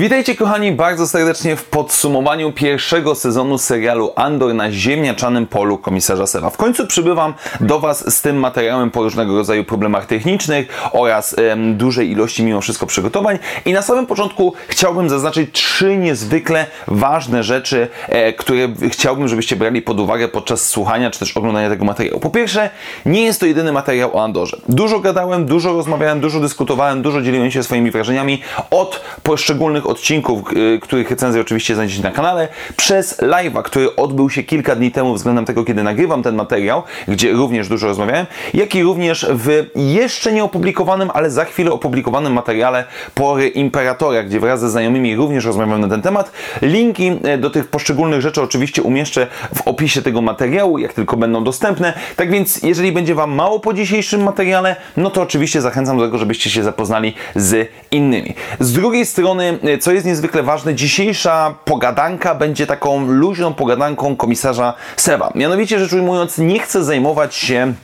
Witajcie kochani bardzo serdecznie w podsumowaniu pierwszego sezonu serialu Andor na ziemniaczanym polu komisarza Sera. W końcu przybywam do Was z tym materiałem po różnego rodzaju problemach technicznych oraz em, dużej ilości mimo wszystko przygotowań i na samym początku chciałbym zaznaczyć trzy niezwykle ważne rzeczy, e, które chciałbym, żebyście brali pod uwagę podczas słuchania czy też oglądania tego materiału. Po pierwsze, nie jest to jedyny materiał o Andorze. Dużo gadałem, dużo rozmawiałem, dużo dyskutowałem, dużo dzieliłem się swoimi wrażeniami od poszczególnych odcinków, y, których recenzję oczywiście znajdziecie na kanale, przez live'a, który odbył się kilka dni temu względem tego, kiedy nagrywam ten materiał, gdzie również dużo rozmawiałem, jak i również w jeszcze nie opublikowanym, ale za chwilę opublikowanym materiale Pory Imperatora, gdzie wraz ze znajomymi również rozmawiam na ten temat. Linki e, do tych poszczególnych rzeczy oczywiście umieszczę w opisie tego materiału, jak tylko będą dostępne. Tak więc, jeżeli będzie Wam mało po dzisiejszym materiale, no to oczywiście zachęcam do tego, żebyście się zapoznali z innymi. Z drugiej strony, e, co jest niezwykle ważne, dzisiejsza pogadanka będzie taką luźną pogadanką komisarza Seba. Mianowicie rzecz ujmując, nie chcę zajmować się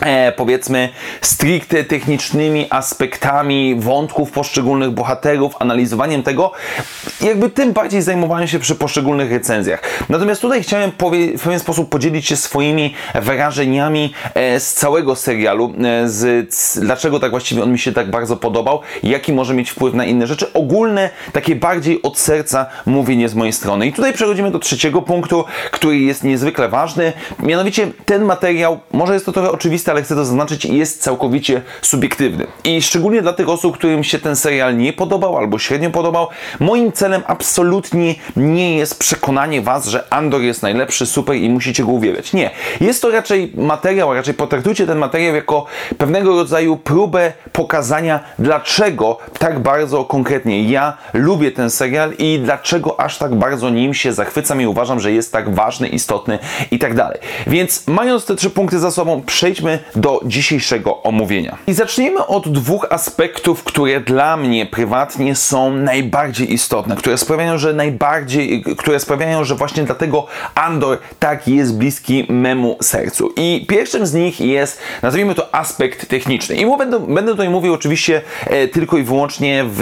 e, powiedzmy stricte technicznymi aspektami wątków poszczególnych bohaterów, analizowaniem tego, jakby tym bardziej zajmowaniem się przy poszczególnych recenzjach. Natomiast tutaj chciałem w pewien sposób podzielić się swoimi wrażeniami e, z całego serialu, e, z, dlaczego tak właściwie on mi się tak bardzo podobał, jaki może mieć wpływ na inne rzeczy. Ogólne, takie bardziej od serca mówienie z mojej strony. I tutaj przechodzimy do trzeciego punktu, który jest niezwykle ważny. Mianowicie ten materiał, może jest to trochę oczywiste, ale chcę to zaznaczyć, jest całkowicie subiektywny. I szczególnie dla tych osób, którym się ten serial nie podobał albo średnio podobał, moim celem absolutnie nie jest przekonanie Was, że Andor jest najlepszy, super i musicie go uwielbiać. Nie. Jest to raczej materiał, a raczej potraktujcie ten materiał jako pewnego rodzaju próbę pokazania, dlaczego tak bardzo konkretnie ja lubię ten serial i dlaczego aż tak bardzo nim się zachwycam i uważam, że jest tak ważny, istotny i tak dalej. Więc mając te trzy punkty za sobą, przejdźmy do dzisiejszego omówienia. I zaczniemy od dwóch aspektów, które dla mnie prywatnie są najbardziej istotne, które sprawiają, że najbardziej, które sprawiają, że właśnie dlatego Andor tak jest bliski memu sercu. I pierwszym z nich jest, nazwijmy to aspekt techniczny. I będę, będę tutaj mówił oczywiście e, tylko i wyłącznie w,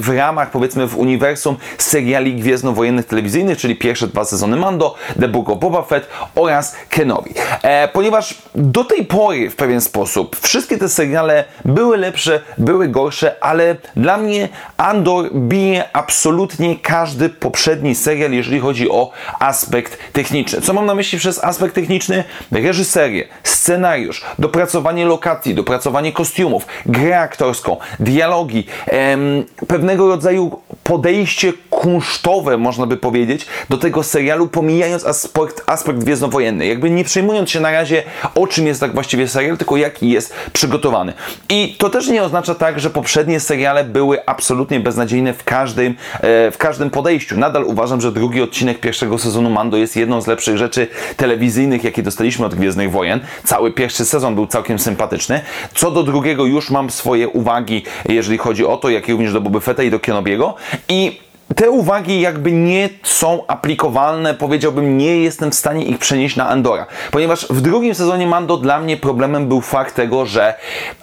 w ramach, powiedzmy, w uniwersum seriali gwiezdnowojennych telewizyjnych, czyli pierwsze dwa sezony Mando, The Book of Boba Fett oraz Kenobi. E, ponieważ do tej pory w pewien sposób wszystkie te seriale były lepsze, były gorsze, ale dla mnie Andor bije absolutnie każdy poprzedni serial, jeżeli chodzi o aspekt techniczny. Co mam na myśli przez aspekt techniczny? Reżyserię, scenariusz, dopracowanie lokacji, dopracowanie kostiumów, grę aktorską, dialogi, em, pewnego rodzaju podejście kunsztowe, można by powiedzieć, do tego serialu, pomijając aspekt, aspekt gwiezdnowojenny. Jakby nie przejmując się na razie, o czym jest tak właściwie serial, tylko jaki jest przygotowany. I to też nie oznacza tak, że poprzednie seriale były absolutnie beznadziejne w każdym, e, w każdym podejściu. Nadal uważam, że drugi odcinek pierwszego sezonu Mando jest jedną z lepszych rzeczy telewizyjnych, jakie dostaliśmy od Gwiezdnych Wojen. Cały pierwszy sezon był całkiem sympatyczny. Co do drugiego już mam swoje uwagi, jeżeli chodzi o to, jak również do Boba Fetta i do Kenobiego. I te uwagi jakby nie są aplikowalne, powiedziałbym, nie jestem w stanie ich przenieść na Andora. Ponieważ w drugim sezonie Mando dla mnie problemem był fakt tego, że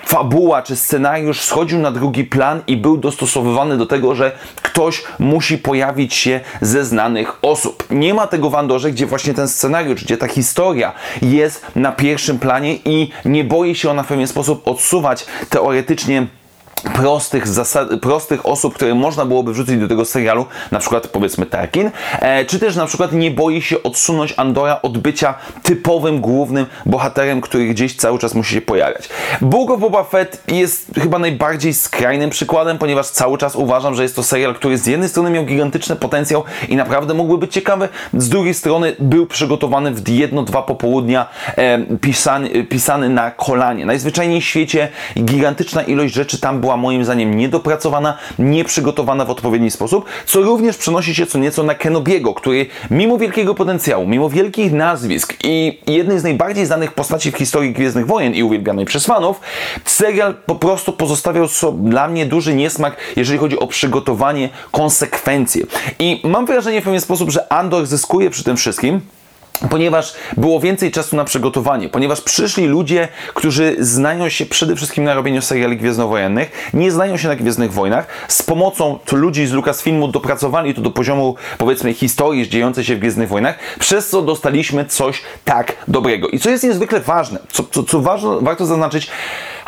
fabuła czy scenariusz schodził na drugi plan i był dostosowywany do tego, że ktoś musi pojawić się ze znanych osób. Nie ma tego w Andorze, gdzie właśnie ten scenariusz, gdzie ta historia jest na pierwszym planie i nie boi się ona w pewien sposób odsuwać teoretycznie prostych, zasad, prostych osób, które można byłoby wrzucić do tego serialu, na przykład powiedzmy Tarkin, e, czy też na przykład nie boi się odsunąć Andora od bycia typowym, głównym bohaterem, który gdzieś cały czas musi się pojawiać. Book of Boba Fett jest chyba najbardziej skrajnym przykładem, ponieważ cały czas uważam, że jest to serial, który z jednej strony miał gigantyczny potencjał i naprawdę mógłby być ciekawy, z drugiej strony był przygotowany w jedno, dwa popołudnia e, pisany, pisany na kolanie. Najzwyczajniej w świecie gigantyczna ilość rzeczy tam była była moim zdaniem niedopracowana, nieprzygotowana w odpowiedni sposób, co również przenosi się co nieco na Kenobiego, który mimo wielkiego potencjału, mimo wielkich nazwisk i jednej z najbardziej znanych postaci w historii Gwiezdnych Wojen i uwielbianej przez fanów, serial po prostu pozostawiał dla mnie duży niesmak, jeżeli chodzi o przygotowanie, konsekwencje. I mam wrażenie w pewien sposób, że Andor zyskuje przy tym wszystkim, ponieważ było więcej czasu na przygotowanie, ponieważ przyszli ludzie, którzy znają się przede wszystkim na robieniu seriali gwiezdnowojennych, nie znają się na Gwiezdnych Wojnach, z pomocą ludzi z Lucasfilmu dopracowali to do poziomu, powiedzmy, historii dziejącej się w Gwiezdnych Wojnach, przez co dostaliśmy coś tak dobrego. I co jest niezwykle ważne, co, co, co warto zaznaczyć,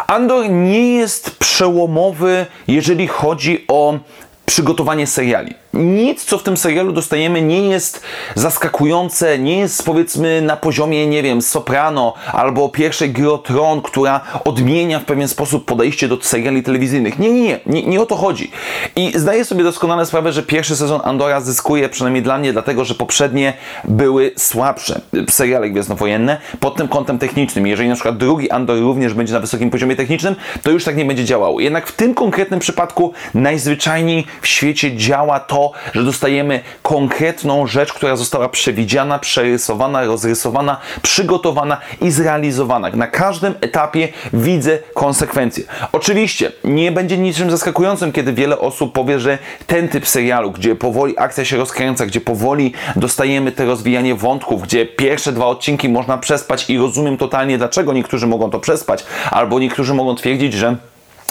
Andor nie jest przełomowy, jeżeli chodzi o przygotowanie seriali nic, co w tym serialu dostajemy, nie jest zaskakujące, nie jest powiedzmy na poziomie, nie wiem, Soprano albo pierwszej gry Tron, która odmienia w pewien sposób podejście do seriali telewizyjnych. Nie, nie, nie, nie, nie o to chodzi. I zdaję sobie doskonale sprawę, że pierwszy sezon Andora zyskuje, przynajmniej dla mnie, dlatego, że poprzednie były słabsze seriale gwiezdnowojenne pod tym kątem technicznym. Jeżeli na przykład drugi Andor również będzie na wysokim poziomie technicznym, to już tak nie będzie działało. Jednak w tym konkretnym przypadku najzwyczajniej w świecie działa to, że dostajemy konkretną rzecz, która została przewidziana, przerysowana, rozrysowana, przygotowana i zrealizowana. Na każdym etapie widzę konsekwencje. Oczywiście nie będzie niczym zaskakującym, kiedy wiele osób powie, że ten typ serialu, gdzie powoli akcja się rozkręca, gdzie powoli dostajemy te rozwijanie wątków, gdzie pierwsze dwa odcinki można przespać i rozumiem totalnie, dlaczego niektórzy mogą to przespać, albo niektórzy mogą twierdzić, że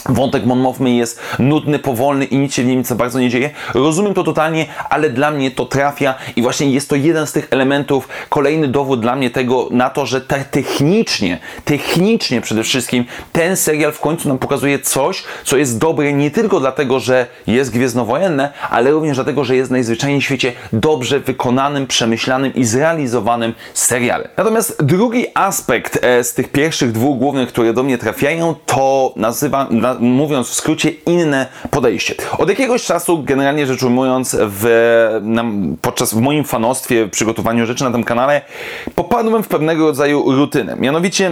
Wątek Mon Mothmy jest nudny, powolny i nic się w nim za bardzo nie dzieje. Rozumiem to totalnie, ale dla mnie to trafia i właśnie jest to jeden z tych elementów, kolejny dowód dla mnie tego na to, że te technicznie, technicznie przede wszystkim ten serial w końcu nam pokazuje coś, co jest dobre nie tylko dlatego, że jest gwiezdnowojenne, ale również dlatego, że jest najzwyczajniej w świecie dobrze wykonanym, przemyślanym i zrealizowanym serialem. Natomiast drugi aspekt e, z tych pierwszych dwóch głównych, które do mnie trafiają, to mówiąc w skrócie, inne podejście. Od jakiegoś czasu, generalnie rzecz ujmując, w, na, podczas w moim fanostwie, przygotowaniu rzeczy na tym kanale, popadłem w pewnego rodzaju rutynę. Mianowicie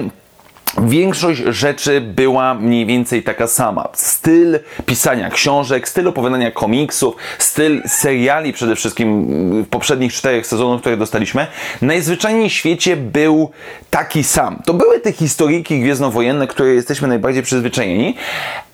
Większość rzeczy była mniej więcej taka sama. Styl pisania książek, styl opowiadania komiksów, styl seriali przede wszystkim w poprzednich czterech sezonów, które dostaliśmy, najzwyczajniej w świecie był taki sam. To były te historyjki gwiezdnowojenne, które jesteśmy najbardziej przyzwyczajeni,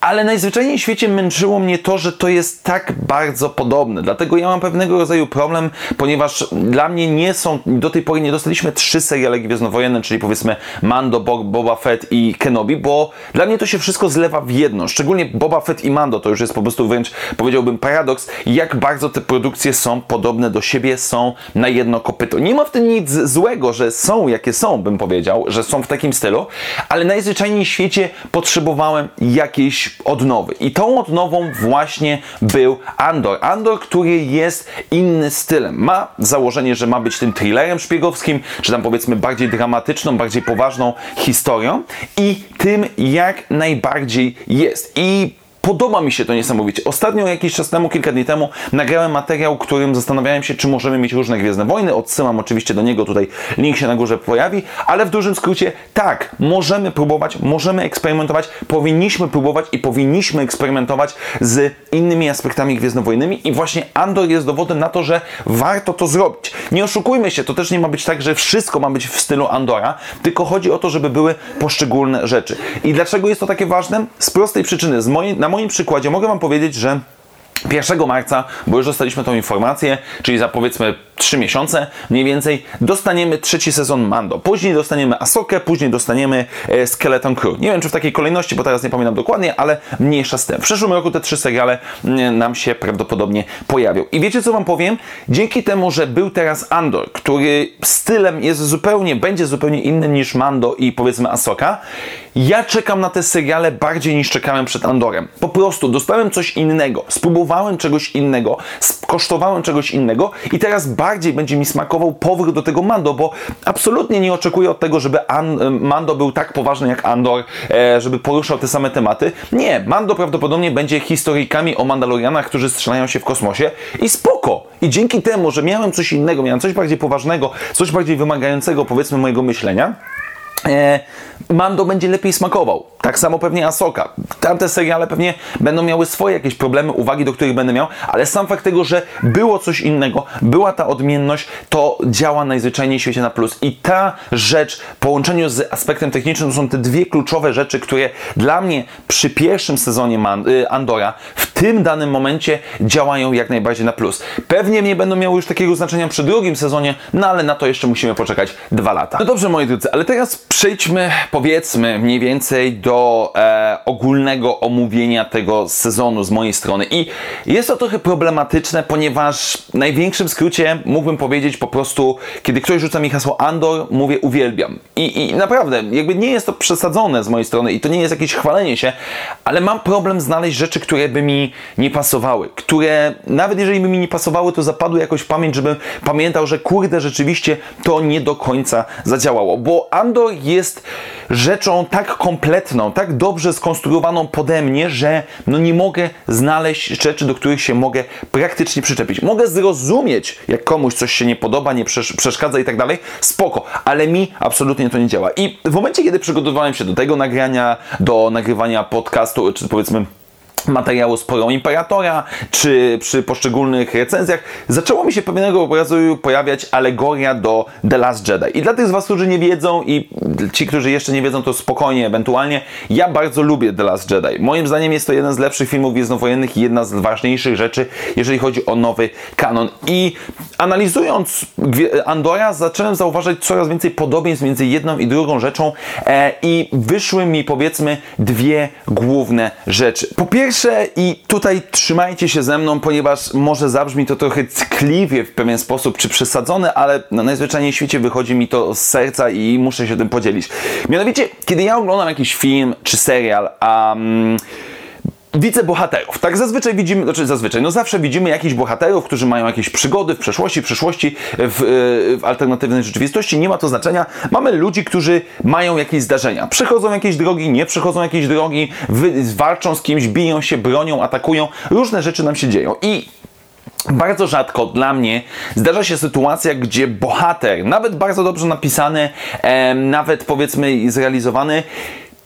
ale najzwyczajniej w świecie męczyło mnie to, że to jest tak bardzo podobne. Dlatego ja mam pewnego rodzaju problem, ponieważ dla mnie nie są, do tej pory nie dostaliśmy trzy seriale gwiezdnowojenne, czyli powiedzmy Mando, Boba Fett i Kenobi, bo dla mnie to się wszystko zlewa w jedno. Szczególnie Boba Fett i Mando to już jest po prostu wręcz, powiedziałbym, paradoks, jak bardzo te produkcje są podobne do siebie, są na jedno kopyto. Nie ma w tym nic złego, że są jakie są, bym powiedział, że są w takim stylu, ale najzwyczajniej w świecie potrzebowałem jakiejś odnowy. I tą odnową właśnie był Andor. Andor, który jest inny stylem. Ma założenie, że ma być tym thrillerem szpiegowskim, czy tam powiedzmy bardziej dramatyczną, bardziej poważną historią i tym jak najbardziej jest. I Podoba mi się to niesamowicie. Ostatnio, jakiś czas temu, kilka dni temu, nagrałem materiał, którym zastanawiałem się, czy możemy mieć różne Gwiezdne Wojny. Odsyłam oczywiście do niego, tutaj link się na górze pojawi, ale w dużym skrócie tak, możemy próbować, możemy eksperymentować, powinniśmy próbować i powinniśmy eksperymentować z innymi aspektami Gwiezdnowojennymi i właśnie Andor jest dowodem na to, że warto to zrobić. Nie oszukujmy się, to też nie ma być tak, że wszystko ma być w stylu Andora, tylko chodzi o to, żeby były poszczególne rzeczy. I dlaczego jest to takie ważne? Z prostej przyczyny. Z mojej, na moim przykładzie mogę Wam powiedzieć, że 1 marca, bo już dostaliśmy tą informację, czyli za powiedzmy 3 miesiące mniej więcej, dostaniemy trzeci sezon Mando. Później dostaniemy Asokę, później dostaniemy e, Skeleton Crew. Nie wiem, czy w takiej kolejności, bo teraz nie pamiętam dokładnie, ale mniejsza z tym. W przyszłym roku te trzy seriale mm, nam się prawdopodobnie pojawią. I wiecie, co Wam powiem? Dzięki temu, że był teraz Andor, który stylem jest zupełnie, będzie zupełnie inny niż Mando i powiedzmy Asoka, ja czekam na te seriale bardziej niż czekałem przed Andorem. Po prostu dostałem coś innego, spróbowałem czegoś innego, kosztowałem czegoś innego i teraz bardziej będzie mi smakował powrót do tego Mando, bo absolutnie nie oczekuję od tego, żeby An Mando był tak poważny jak Andor, e, żeby poruszał te same tematy. Nie, Mando prawdopodobnie będzie historyjkami o Mandalorianach, którzy strzelają się w kosmosie i spoko. I dzięki temu, że miałem coś innego, miałem coś bardziej poważnego, coś bardziej wymagającego powiedzmy mojego myślenia, Mando będzie lepiej smakował. Tak samo pewnie Asoka. Tamte seriale pewnie będą miały swoje jakieś problemy, uwagi, do których będę miał, ale sam fakt tego, że było coś innego, była ta odmienność, to działa najzwyczajniej w świecie na plus. I ta rzecz w połączeniu z aspektem technicznym to są te dwie kluczowe rzeczy, które dla mnie przy pierwszym sezonie y, Andora w tym danym momencie działają jak najbardziej na plus. Pewnie nie będą miały już takiego znaczenia przy drugim sezonie, no ale na to jeszcze musimy poczekać dwa lata. No dobrze, moi drodzy, ale teraz przejdźmy, powiedzmy, mniej więcej do e, ogólnego omówienia tego sezonu z mojej strony. I jest to trochę problematyczne, ponieważ w największym skrócie mógłbym powiedzieć po prostu, kiedy ktoś rzuca mi hasło Andor, mówię uwielbiam. I, I naprawdę, jakby nie jest to przesadzone z mojej strony i to nie jest jakieś chwalenie się, ale mam problem znaleźć rzeczy, które by mi nie pasowały, które nawet jeżeli by mi nie pasowały, to zapadły jakoś w pamięć, żebym pamiętał, że kurde, rzeczywiście to nie do końca zadziałało, bo Andor jest rzeczą tak kompletną, tak dobrze skonstruowaną pode mnie, że no nie mogę znaleźć rzeczy, do których się mogę praktycznie przyczepić. Mogę zrozumieć, jak komuś coś się nie podoba, nie przeszkadza i tak dalej, spoko, ale mi absolutnie to nie działa. I w momencie, kiedy przygotowywałem się do tego nagrania, do nagrywania podcastu, czy powiedzmy materiału z porą Imperatora, czy przy poszczególnych recenzjach, zaczęło mi się pewnego razu pojawiać alegoria do The Last Jedi. I dla tych z Was, którzy nie wiedzą i ci, którzy jeszcze nie wiedzą, to spokojnie, ewentualnie, ja bardzo lubię The Last Jedi. Moim zdaniem jest to jeden z lepszych filmów gwiezdnowojennych i jedna z ważniejszych rzeczy, jeżeli chodzi o nowy kanon. I analizując Andora, zacząłem zauważać coraz więcej podobieństw między jedną i drugą rzeczą e, i wyszły mi, powiedzmy, dwie główne rzeczy. Po pierwsze, pierwsze, i tutaj trzymajcie się ze mną, ponieważ może zabrzmi to trochę ckliwie w pewien sposób, czy przesadzone, ale na najzwyczajniej w świecie wychodzi mi to z serca i muszę się tym podzielić. Mianowicie, kiedy ja oglądam jakiś film czy serial, um, widzę bohaterów. Tak zazwyczaj widzimy, znaczy zazwyczaj, no zawsze widzimy jakichś bohaterów, którzy mają jakieś przygody w przeszłości, w przyszłości, w, w alternatywnej rzeczywistości. Nie ma to znaczenia. Mamy ludzi, którzy mają jakieś zdarzenia. Przechodzą jakieś drogi, nie przechodzą jakieś drogi, walczą z kimś, biją się, bronią, atakują. Różne rzeczy nam się dzieją. I bardzo rzadko dla mnie zdarza się sytuacja, gdzie bohater, nawet bardzo dobrze napisany, e, nawet powiedzmy zrealizowany,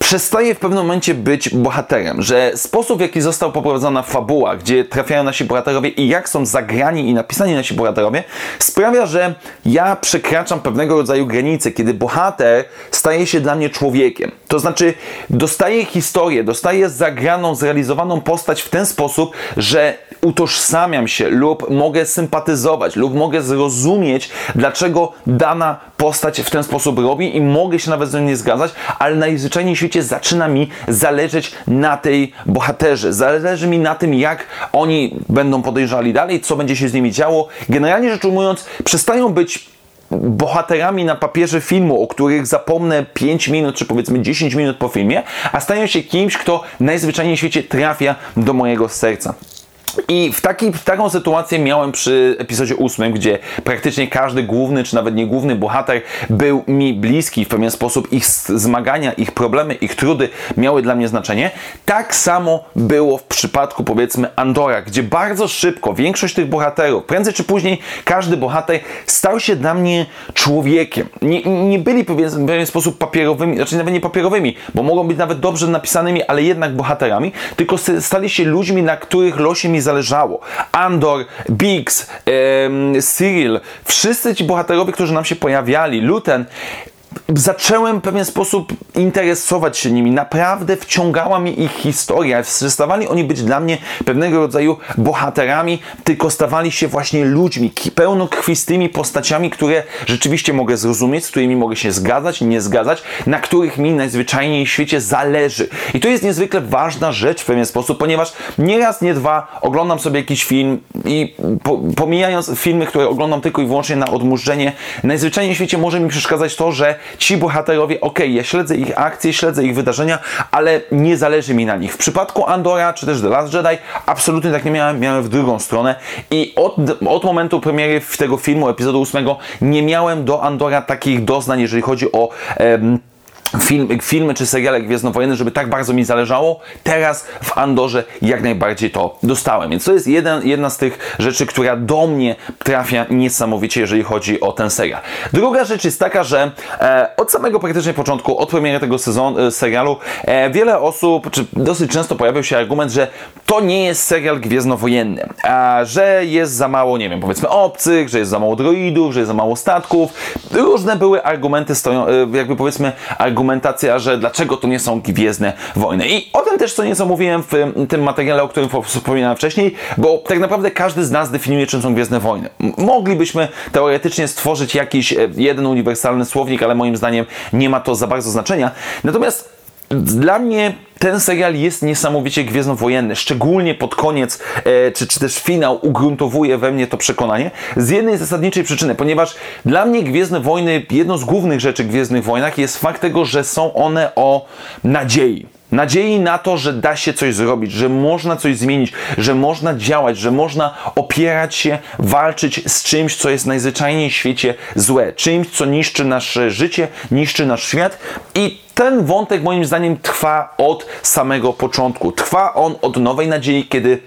przestaje w pewnym momencie być bohaterem, że sposób w jaki został poprowadzona fabuła, gdzie trafiają nasi bohaterowie i jak są zagrani i napisani nasi bohaterowie, sprawia, że ja przekraczam pewnego rodzaju granice, kiedy bohater staje się dla mnie człowiekiem. To znaczy, dostaje historię, dostaje zagraną, zrealizowaną postać w ten sposób, że utożsamiam się lub mogę sympatyzować lub mogę zrozumieć, dlaczego dana postać w ten sposób robi i mogę się nawet z nią nie zgadzać, ale najzwyczajniej w świecie zaczyna mi zależeć na tej bohaterze. Zależy mi na tym, jak oni będą podejrzewali dalej, co będzie się z nimi działo. Generalnie rzecz ujmując, przestają być bohaterami na papierze filmu, o których zapomnę 5 minut, czy powiedzmy 10 minut po filmie, a stają się kimś, kto najzwyczajniej w świecie trafia do mojego serca. I w, taki, w taką sytuację miałem przy epizodzie ósmym, gdzie praktycznie każdy główny, czy nawet nie główny bohater był mi bliski w pewien sposób. Ich zmagania, ich problemy, ich trudy miały dla mnie znaczenie. Tak samo było w przypadku powiedzmy Andora, gdzie bardzo szybko większość tych bohaterów, prędzej czy później każdy bohater stał się dla mnie człowiekiem. Nie, nie byli w pewien sposób papierowymi, znaczy nawet nie papierowymi, bo mogą być nawet dobrze napisanymi, ale jednak bohaterami, tylko stali się ludźmi, na których losie mi zależało. Andor, Biggs, Cyril, wszyscy ci bohaterowie, którzy nam się pojawiali, Luten, zacząłem w pewien sposób interesować się nimi. Naprawdę wciągała mi ich historia. Przestawali oni być dla mnie pewnego rodzaju bohaterami, tylko stawali się właśnie ludźmi, pełnokrwistymi postaciami, które rzeczywiście mogę zrozumieć, z którymi mogę się zgadzać, nie zgadzać, na których mi najzwyczajniej w świecie zależy. I to jest niezwykle ważna rzecz w pewien sposób, ponieważ nie raz, nie dwa oglądam sobie jakiś film i po, pomijając filmy, które oglądam tylko i wyłącznie na odmurzenie, najzwyczajniej w świecie może mi przeszkadzać to, że ci bohaterowie, ok, ja śledzę ich akcje, śledzę ich wydarzenia, ale nie zależy mi na nich. W przypadku Andora, czy też The Last Jedi, absolutnie tak nie miałem, miałem w drugą stronę i od, od momentu premiery tego filmu, epizodu 8, nie miałem do Andora takich doznań, jeżeli chodzi o film, filmy czy seriale gwiezdnowojenne, żeby tak bardzo mi zależało. Teraz w Andorze jak najbardziej to dostałem. Więc to jest jeden, jedna z tych rzeczy, która do mnie trafia niesamowicie, jeżeli chodzi o ten serial. Druga rzecz jest taka, że e, od samego praktycznie początku, od premiery tego sezonu, e, serialu, e, wiele osób, czy dosyć często pojawiał się argument, że to nie jest serial gwiezdnowojenny, a że jest za mało, nie wiem, powiedzmy obcych, że jest za mało droidów, że jest za mało statków. Różne były argumenty, stoją, e, jakby powiedzmy argumenty argumentacja, że dlaczego to nie są Gwiezdne Wojny. I o tym też co nieco mówiłem w tym materiale, o którym wspominałem wcześniej, bo tak naprawdę każdy z nas definiuje, czym są Gwiezdne Wojny. Moglibyśmy teoretycznie stworzyć jakiś e, jeden uniwersalny słownik, ale moim zdaniem nie ma to za bardzo znaczenia. Natomiast dla mnie ten serial jest niesamowicie gwiezdnowojenny, szczególnie pod koniec, e, czy, czy też finał ugruntowuje we mnie to przekonanie, z jednej zasadniczej przyczyny, ponieważ dla mnie Gwiezdne Wojny, jedną z głównych rzeczy Gwiezdnych Wojnach jest fakt tego, że są one o nadziei. Nadziei na to, że da się coś zrobić, że można coś zmienić, że można działać, że można opierać się, walczyć z czymś, co jest najzwyczajniej w świecie złe, czymś, co niszczy nasze życie, niszczy nasz świat i ten wątek moim zdaniem trwa od samego początku. Trwa on od nowej nadziei, kiedy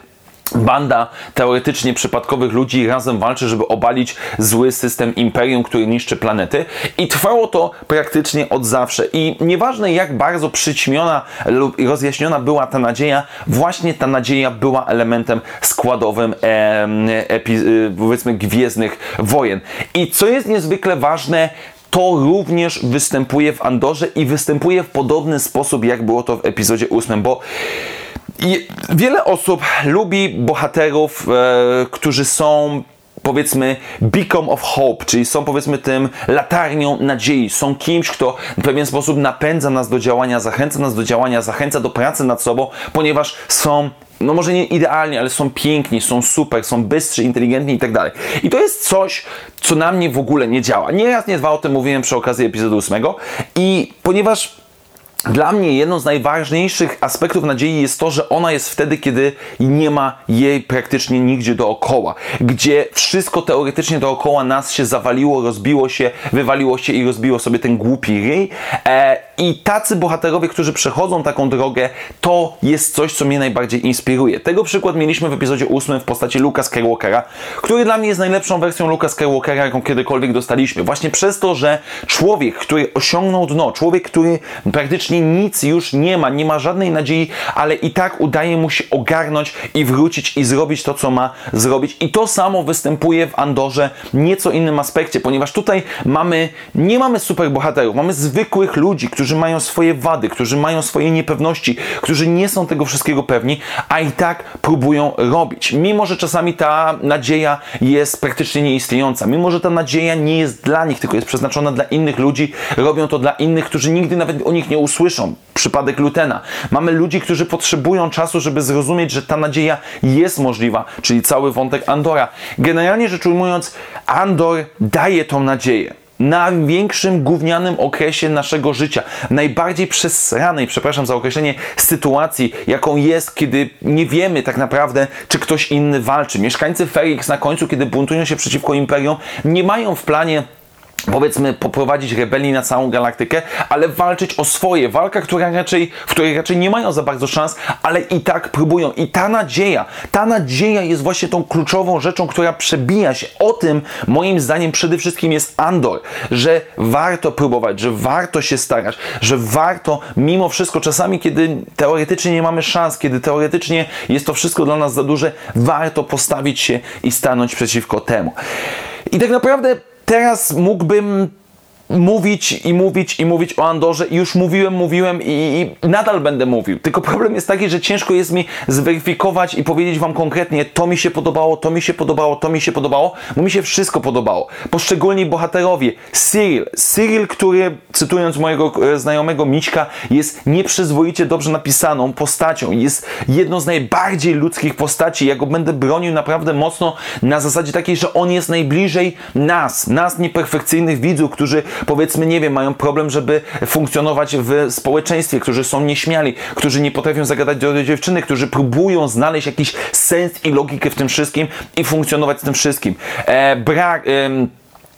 banda teoretycznie przypadkowych ludzi razem walczy, żeby obalić zły system imperium, który niszczy planety. I trwało to praktycznie od zawsze. I nieważne jak bardzo przyćmiona lub rozjaśniona była ta nadzieja, właśnie ta nadzieja była elementem składowym e, powiedzmy gwiezdnych wojen. I co jest niezwykle ważne, to również występuje w Andorze i występuje w podobny sposób, jak było to w epizodzie 8, bo i wiele osób lubi bohaterów, e, którzy są powiedzmy beacon of hope, czyli są powiedzmy tym latarnią nadziei, są kimś, kto w pewien sposób napędza nas do działania, zachęca nas do działania, zachęca do pracy nad sobą, ponieważ są no może nie idealnie, ale są piękni, są super, są bystrzy, inteligentni i tak dalej. I to jest coś, co na mnie w ogóle nie działa. Nie raz, nie dwa o tym mówiłem przy okazji epizodu 8 i ponieważ dla mnie jedną z najważniejszych aspektów nadziei jest to, że ona jest wtedy, kiedy nie ma jej praktycznie nigdzie dookoła. Gdzie wszystko teoretycznie dookoła nas się zawaliło, rozbiło się, wywaliło się i rozbiło sobie ten głupi ryj. E, I tacy bohaterowie, którzy przechodzą taką drogę, to jest coś, co mnie najbardziej inspiruje. Tego przykład mieliśmy w epizodzie 8 w postaci Luka Skywalkera, który dla mnie jest najlepszą wersją Luka Skywalkera, jaką kiedykolwiek dostaliśmy. Właśnie przez to, że człowiek, który osiągnął dno, człowiek, który praktycznie nic już nie ma, nie ma żadnej nadziei, ale i tak udaje mu się ogarnąć i wrócić i zrobić to, co ma zrobić. I to samo występuje w Andorze nieco innym aspekcie, ponieważ tutaj mamy, nie mamy superbohaterów, mamy zwykłych ludzi, którzy mają swoje wady, którzy mają swoje niepewności, którzy nie są tego wszystkiego pewni, a i tak próbują robić. Mimo, że czasami ta nadzieja jest praktycznie nieistniejąca, mimo, że ta nadzieja nie jest dla nich, tylko jest przeznaczona dla innych ludzi, robią to dla innych, którzy nigdy nawet o nich nie usłyszą, słyszą. Przypadek Lutena. Mamy ludzi, którzy potrzebują czasu, żeby zrozumieć, że ta nadzieja jest możliwa, czyli cały wątek Andora. Generalnie rzecz ujmując, Andor daje tą nadzieję na większym gównianym okresie naszego życia, najbardziej przesranej, przepraszam za określenie, sytuacji, jaką jest, kiedy nie wiemy tak naprawdę, czy ktoś inny walczy. Mieszkańcy Ferix na końcu, kiedy buntują się przeciwko Imperium, nie mają w planie powiedzmy poprowadzić rebelii na całą galaktykę, ale walczyć o swoje. Walka, która raczej, w której raczej nie mają za bardzo szans, ale i tak próbują. I ta nadzieja, ta nadzieja jest właśnie tą kluczową rzeczą, która przebija się. O tym moim zdaniem przede wszystkim jest Andor, że warto próbować, że warto się starać, że warto mimo wszystko, czasami kiedy teoretycznie nie mamy szans, kiedy teoretycznie jest to wszystko dla nas za duże, warto postawić się i stanąć przeciwko temu. I tak naprawdę teraz mógłbym mówić i mówić i mówić o Andorze i już mówiłem, mówiłem i, i, nadal będę mówił. Tylko problem jest taki, że ciężko jest mi zweryfikować i powiedzieć wam konkretnie to mi się podobało, to mi się podobało, to mi się podobało, bo mi się wszystko podobało. Poszczególni bohaterowie. Cyril, Cyril, który cytując mojego e, znajomego Mićka jest nieprzyzwoicie dobrze napisaną postacią. Jest jedną z najbardziej ludzkich postaci. Ja go będę bronił naprawdę mocno na zasadzie takiej, że on jest najbliżej nas, nas nieperfekcyjnych widzów, którzy powiedzmy, nie wiem, mają problem, żeby funkcjonować w społeczeństwie, którzy są nieśmiali, którzy nie potrafią zagadać do dziewczyny, którzy próbują znaleźć jakiś sens i logikę w tym wszystkim i funkcjonować z tym wszystkim. E, brak. E,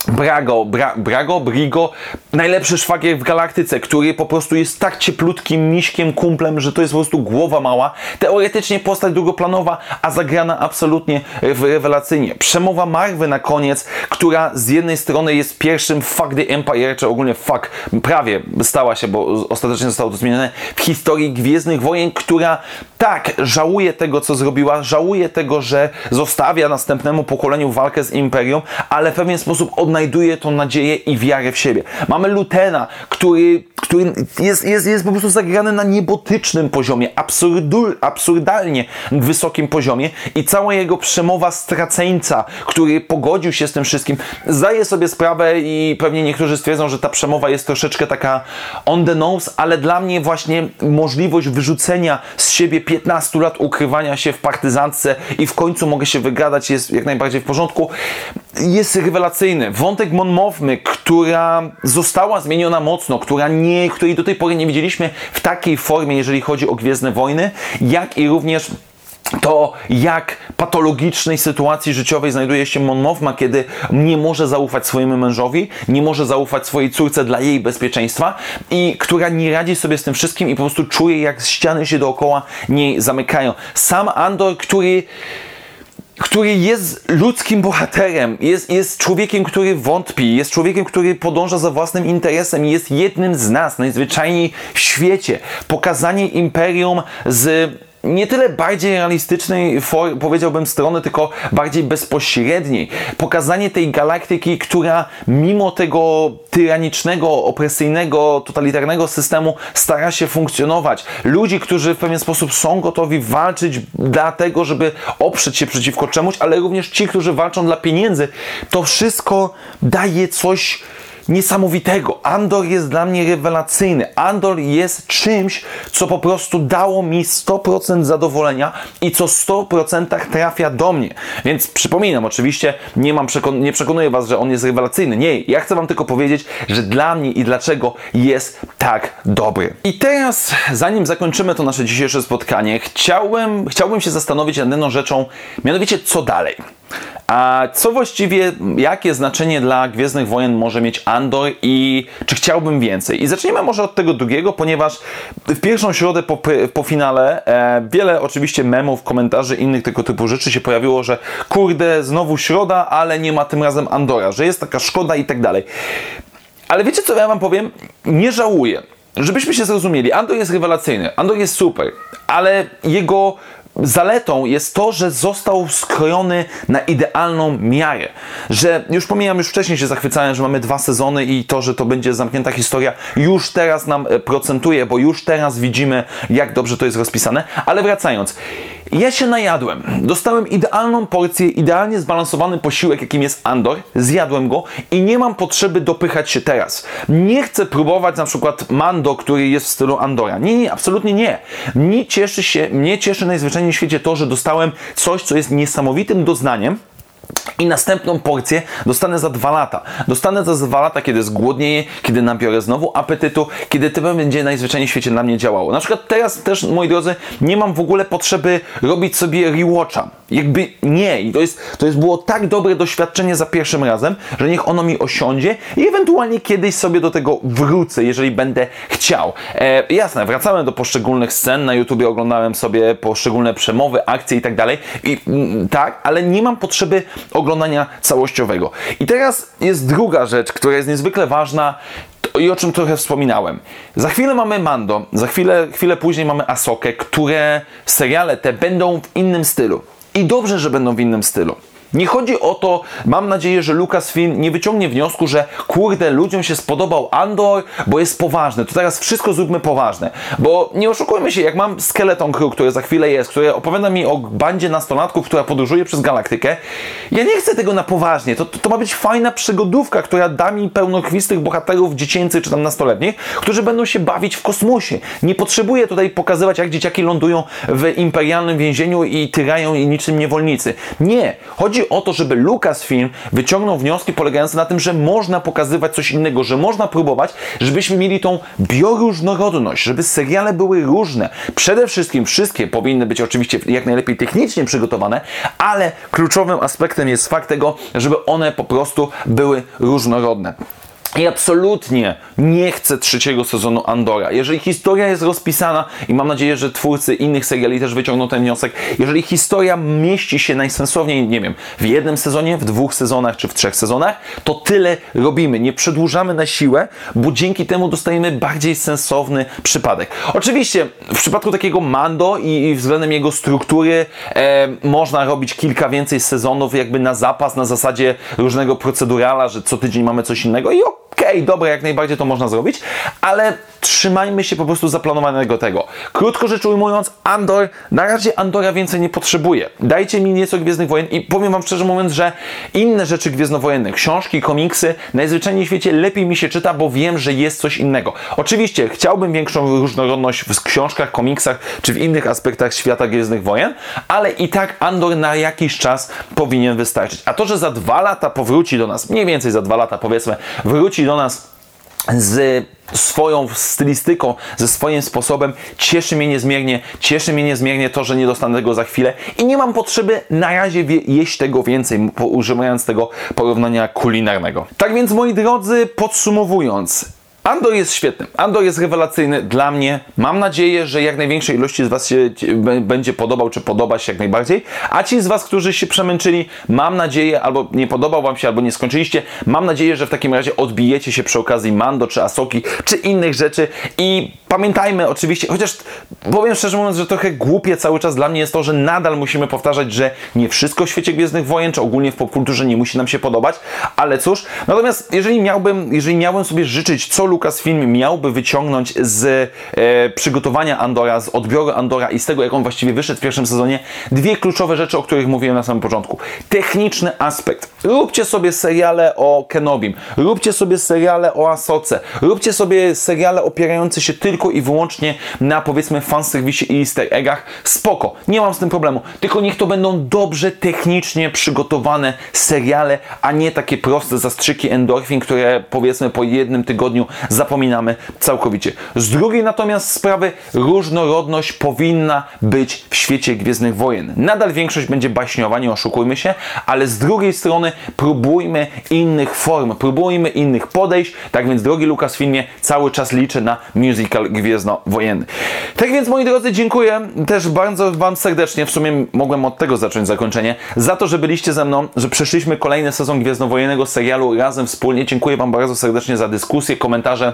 Brago, Bra, Brago, Brigo, najlepszy szwagier w galaktyce, który po prostu jest tak cieplutkim miśkiem, kumplem, że to jest po prostu głowa mała. Teoretycznie postać drugoplanowa, a zagrana absolutnie rewelacyjnie. Przemowa Marwy na koniec, która z jednej strony jest pierwszym fuck the Empire, czy ogólnie fuck, prawie stała się, bo ostatecznie zostało to zmienione, w historii Gwiezdnych Wojen, która tak, żałuje tego, co zrobiła, żałuje tego, że zostawia następnemu pokoleniu walkę z Imperium, ale w pewien sposób odnajduje tą nadzieję i wiarę w siebie. Mamy Lutena, który, który jest, jest, jest po prostu zagrany na niebotycznym poziomie, absurdu, absurdalnie wysokim poziomie i cała jego przemowa straceńca, który pogodził się z tym wszystkim, zdaje sobie sprawę i pewnie niektórzy stwierdzą, że ta przemowa jest troszeczkę taka on the nose, ale dla mnie właśnie możliwość wyrzucenia z siebie 15 lat ukrywania się w partyzantce i w końcu mogę się wygadać jest jak najbardziej w porządku, jest rewelacyjny. Wątek Mon Mothmy, która została zmieniona mocno, która nie, której do tej pory nie widzieliśmy w takiej formie, jeżeli chodzi o Gwiezdne Wojny, jak i również to jak patologicznej sytuacji życiowej znajduje się Mon Mothma, kiedy nie może zaufać swojemu mężowi, nie może zaufać swojej córce dla jej bezpieczeństwa i która nie radzi sobie z tym wszystkim i po prostu czuje jak ściany się dookoła niej zamykają. Sam Andor, który który jest ludzkim bohaterem, jest, jest człowiekiem, który wątpi, jest człowiekiem, który podąża za własnym interesem, jest jednym z nas najzwyczajniej w świecie. Pokazanie imperium z nie tyle bardziej realistycznej, powiedziałbym, strony, tylko bardziej bezpośredniej. Pokazanie tej galaktyki, która mimo tego tyranicznego, opresyjnego, totalitarnego systemu stara się funkcjonować. Ludzi, którzy w pewien sposób są gotowi walczyć dlatego, żeby oprzeć się przeciwko czemuś, ale również ci, którzy walczą dla pieniędzy. To wszystko daje coś niesamowitego. Andor jest dla mnie rewelacyjny. Andor jest czymś, co po prostu dało mi 100% zadowolenia i co 100% trafia do mnie. Więc przypominam, oczywiście nie, mam przekon nie przekonuję Was, że on jest rewelacyjny. Nie, ja chcę Wam tylko powiedzieć, że dla mnie i dlaczego jest tak dobry. I teraz, zanim zakończymy to nasze dzisiejsze spotkanie, chciałem, chciałbym się zastanowić nad jedną rzeczą, mianowicie co dalej. A co właściwie, jakie znaczenie dla Gwiezdnych Wojen może mieć Andor i czy chciałbym więcej? I zacznijmy może od tego drugiego, ponieważ w pierwszą środę po, po finale e, wiele oczywiście memów, komentarzy, innych tego typu rzeczy się pojawiło, że kurde, znowu środa, ale nie ma tym razem Andora, że jest taka szkoda i tak dalej. Ale wiecie co ja wam powiem? Nie żałuję. Żebyśmy się zrozumieli, Andor jest rewelacyjny, Andor jest super, ale jego zaletą jest to, że został skrojony na idealną miarę. Że już pomijam, już wcześniej się zachwycałem, że mamy dwa sezony i to, że to będzie zamknięta historia, już teraz nam e, procentuje, bo już teraz widzimy, jak dobrze to jest rozpisane. Ale wracając, ja się najadłem. Dostałem idealną porcję, idealnie zbalansowany posiłek, jakim jest Andor. Zjadłem go i nie mam potrzeby dopychać się teraz. Nie chcę próbować na przykład Mando, który jest w stylu Andora. Nie, nie, absolutnie nie. Mnie cieszy się, mnie cieszy najzwyczajniej w świecie to, że dostałem coś, co jest niesamowitym doznaniem i następną porcję dostanę za dwa lata. Dostanę za dwa lata, kiedy zgłodnieję, kiedy nabiorę znowu apetytu, kiedy to będzie najzwyczajniej w świecie dla mnie działało. Na przykład teraz też, moi drodzy, nie mam w ogóle potrzeby robić sobie rewatcha. Jakby nie. I to jest, to jest było tak dobre doświadczenie za pierwszym razem, że niech ono mi osiądzie i ewentualnie kiedyś sobie do tego wrócę, jeżeli będę chciał. E, jasne, wracałem do poszczególnych scen, na YouTubie oglądałem sobie poszczególne przemowy, akcje i tak dalej. I mm, tak, ale nie mam potrzeby oglądania całościowego. I teraz jest druga rzecz, która jest niezwykle ważna i o czym trochę wspominałem. Za chwilę mamy Mando, za chwilę, chwilę później mamy Asokę, które seriale te będą w innym stylu. I dobrze, że będą w innym stylu. Nie chodzi o to, mam nadzieję, że Lucasfilm nie wyciągnie wniosku, że kurde, ludziom się spodobał Andor, bo jest poważny. To teraz wszystko zróbmy poważne. Bo nie oszukujmy się, jak mam Skeleton Crew, który za chwilę jest, który opowiada mi o bandzie nastolatków, która podróżuje przez galaktykę, ja nie chcę tego na poważnie. To, to, to ma być fajna przygodówka, która da mi pełnokrwistych bohaterów dziecięcych czy tam nastoletnich, którzy będą się bawić w kosmosie. Nie potrzebuję tutaj pokazywać, jak dzieciaki lądują w imperialnym więzieniu i tyrają i niczym niewolnicy. Nie. Chodzi O to, żeby Lucasfilm wyciągnął wnioski polegające na tym, że można pokazywać coś innego, że można próbować, żebyśmy mieli tą bioróżnorodność, żeby seriale były różne. Przede wszystkim wszystkie powinny być oczywiście jak najlepiej technicznie przygotowane, ale kluczowym aspektem jest fakt tego, żeby one po prostu były różnorodne. I absolutnie nie chcę trzeciego sezonu Andora. Jeżeli historia jest rozpisana i mam nadzieję, że twórcy innych seriali też wyciągną ten wniosek, jeżeli historia mieści się najsensowniej, nie wiem, w jednym sezonie, w dwóch sezonach czy w trzech sezonach, to tyle robimy. Nie przedłużamy na siłę, bo dzięki temu dostajemy bardziej sensowny przypadek. Oczywiście w przypadku takiego Mando i, i względem jego struktury e, można robić kilka więcej sezonów jakby na zapas, na zasadzie różnego procedurala, że co tydzień mamy coś innego i ok okej, okay, dobra, jak najbardziej to można zrobić, ale trzymajmy się po prostu zaplanowanego tego. Krótko rzecz ujmując, Andor, na razie Andora więcej nie potrzebuje. Dajcie mi nieco Gwiezdnych Wojen i powiem Wam szczerze mówiąc, że inne rzeczy Gwiezdnowojenne, książki, komiksy, najzwyczajniej w świecie lepiej mi się czyta, bo wiem, że jest coś innego. Oczywiście chciałbym większą różnorodność w książkach, komiksach czy w innych aspektach świata Gwiezdnych Wojen, ale i tak Andor na jakiś czas powinien wystarczyć. A to, że za dwa lata powróci do nas, mniej więcej za dwa lata powiedzmy, wróci do nas z swoją stylistyką, ze swoim sposobem cieszy mnie niezmiernie, cieszy mnie niezmiernie to, że nie dostanę tego za chwilę i nie mam potrzeby na razie jeść tego więcej, używając tego porównania kulinarnego. Tak więc moi drodzy, podsumowując, Andor jest świetny. Andor jest rewelacyjny dla mnie. Mam nadzieję, że jak największej ilości z Was się będzie podobał, czy podoba się jak najbardziej. A ci z Was, którzy się przemęczyli, mam nadzieję, albo nie podobał Wam się, albo nie skończyliście, mam nadzieję, że w takim razie odbijecie się przy okazji Mando, czy Asoki, czy innych rzeczy. I pamiętajmy oczywiście, chociaż powiem szczerze mówiąc, że trochę głupie cały czas dla mnie jest to, że nadal musimy powtarzać, że nie wszystko w świecie Gwiezdnych Wojen, czy ogólnie w popkulturze nie musi nam się podobać, ale cóż, natomiast jeżeli miałbym, jeżeli miałbym sobie życzyć, co Lucasfilm miałby wyciągnąć z e, przygotowania Andora, z odbioru Andora i z tego, jak on właściwie wyszedł w pierwszym sezonie, dwie kluczowe rzeczy, o których mówiłem na samym początku. Techniczny aspekt. Róbcie sobie seriale o Kenobim, róbcie sobie seriale o Asoce, róbcie sobie seriale opierające się tylko i wyłącznie na powiedzmy fanserwisie i easter eggach. Spoko, nie mam z tym problemu. Tylko niech to będą dobrze technicznie przygotowane seriale, a nie takie proste zastrzyki endorfin, które powiedzmy po jednym tygodniu zapominamy całkowicie. Z drugiej natomiast sprawy różnorodność powinna być w świecie Gwiezdnych Wojen. Nadal większość będzie baśniowa, nie oszukujmy się, ale z drugiej strony próbujmy innych form, próbujmy innych podejść. Tak więc, drogi Lucasfilmie, cały czas liczę na musical gwiezdnowojenny. Tak więc, moi drodzy, dziękuję też bardzo Wam serdecznie, w sumie mogłem od tego zacząć zakończenie, za to, że byliście ze mną, że przeszliśmy kolejny sezon Gwiezdnowojennego serialu razem wspólnie. Dziękuję Wam bardzo serdecznie za dyskusję, komentarze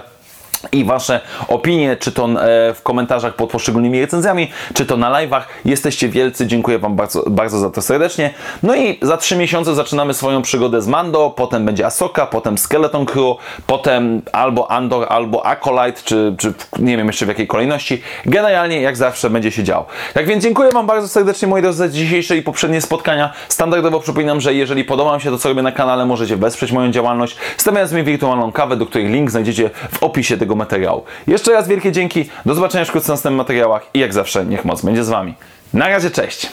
i Wasze opinie, czy to e, w komentarzach pod poszczególnymi recenzjami, czy to na live'ach. Jesteście wielcy, dziękuję Wam bardzo, bardzo za to serdecznie. No i za trzy miesiące zaczynamy swoją przygodę z Mando, potem będzie Asoka, potem Skeleton Crew, potem albo Andor, albo Acolyte, czy, czy nie wiem jeszcze w jakiej kolejności. Generalnie, jak zawsze, będzie się działo. Tak więc dziękuję Wam bardzo serdecznie, moi drodzy, za dzisiejsze i poprzednie spotkania. Standardowo przypominam, że jeżeli podoba Wam się to, co robię na kanale, możecie wesprzeć moją działalność, stawiając mi wirtualną kawę, do której link znajdziecie w opisie tego materiału. Jeszcze raz wielkie dzięki, do zobaczenia wkrótce w następnych materiałach i jak zawsze niech moc będzie z Wami. Na razie, cześć!